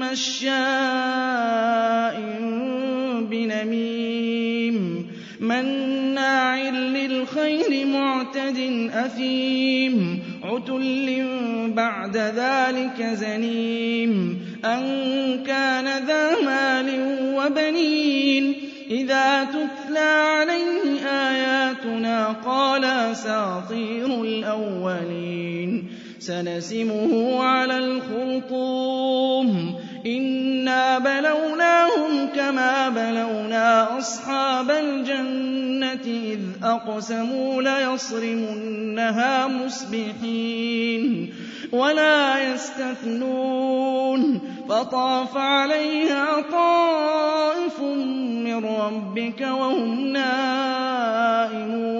مَّشَّاءٍ بِنَمِيمٍ مَّنَّاعٍ لِّلْخَيْرِ مُعْتَدٍ أَثِيمٍ عُتُلٍّ بَعْدَ ذَٰلِكَ زَنِيمٍ أَن كَانَ ذَا مَالٍ وَبَنِينَ إِذَا تُتْلَىٰ عَلَيْهِ آيَاتُنَا قَالَ أَسَاطِيرُ الْأَوَّلِينَ سَنَسِمُهُ عَلَى الْخُرْطُومِ إِنَّا بَلَوْنَاهُمْ كَمَا بَلَوْنَا أَصْحَابَ الْجَنَّةِ إِذْ أَقْسَمُوا لَيَصْرِمُنَّهَا مُصْبِحِينَ وَلَا يَسْتَثْنُونَ فَطَافَ عَلَيْهَا طَائِفٌ مِّن رَّبِّكَ وَهُمْ نَائِمُونَ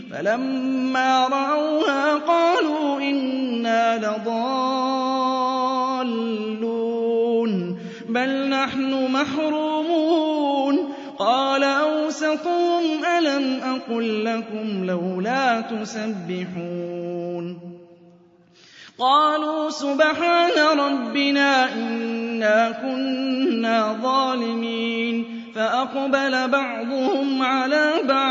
فَلَمَّا رَأَوْهَا قَالُوا إِنَّا لَضَالُّونَ بَلْ نَحْنُ مَحْرُومُونَ. قَالَ أَوْسَطُهُمْ أَلَمْ أَقُل لَّكُمْ لَوْلَا تُسَبِّحُونَ؟ قَالُوا سُبْحَانَ رَبِّنَا إِنَّا كُنَّا ظَالِمِينَ. فَأَقْبَلَ بَعْضُهُمْ عَلَىٰ بَعْضٍ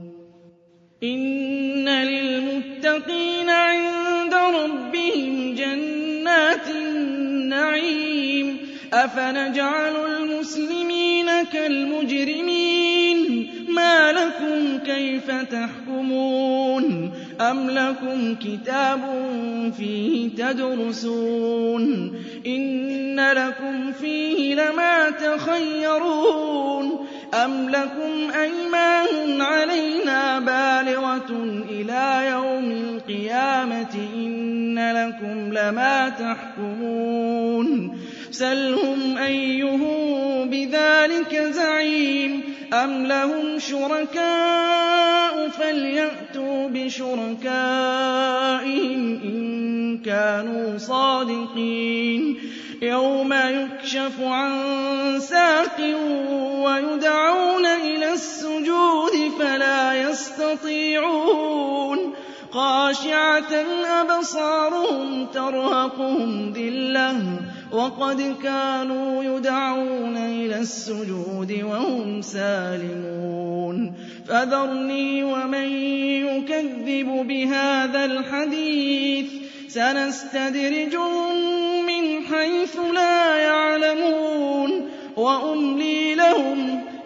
إِنَّ لِلْمُتَّقِينَ عِندَ رَبِّهِمْ جَنَّاتِ النَّعِيمِ. أَفَنَجْعَلُ الْمُسْلِمِينَ كَالْمُجْرِمِينَ؟ مَا لَكُمْ كَيْفَ تَحْكُمُونَ؟ أَمْ لَكُمْ كِتَابٌ فِيهِ تَدْرُسُونَ؟ إِنَّ لَكُمْ فِيهِ لَمَا تَخَيَّرُونَ؟ أَمْ لَكُمْ أَيْمَانٌ عَلَيْنَا إِلَىٰ يَوْمِ الْقِيَامَةِ إِنَّ لَكُمْ لَمَا تَحْكُمُونَ. سَلْهُمْ أَيُّهُم بِذَٰلِكَ زَعِيمٌ أَمْ لَهُمْ شُرَكَاءُ فَلْيَأْتُوا بِشُرَكَائِهِمْ إِن كَانُوا صَادِقِينَ. يَوْمَ يُكْشَفُ عَن سَاقٍ وَيُدْعَوْنَ إِلَى السُّجُودِ فَلَا يَسْتَطِيعُونَ. خَاشِعَةً أَبْصَارُهُمْ تَرْهَقُهُمْ ذِلَّةٌ وَقَدْ كَانُوا يُدْعَوْنَ إِلَى السُّجُودِ وَهُمْ سَالِمُونَ. فَذَرْنِي وَمَن يُكَذِّبُ بِهَٰذَا الْحَدِيثِ سَنَسْتَدْرِجُهُم مِّنْ حَيْثُ لَا يَعْلَمُونَ وَأُمْلِي لَهُمْ ۚ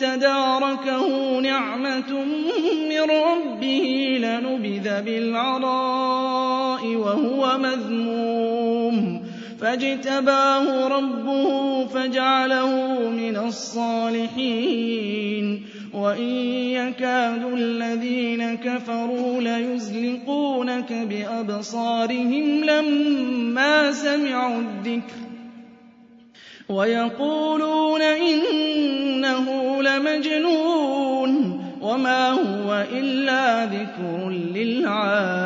تداركه نعمة من ربه لنبذ بالعراء وهو مذموم. فاجتباه ربه فجعله من الصالحين. وإن يكاد الذين كفروا ليزلقونك بأبصارهم لما سمعوا الذكر. ويقولون إنه لمجنون وما هو إلا ذكر للعالمين.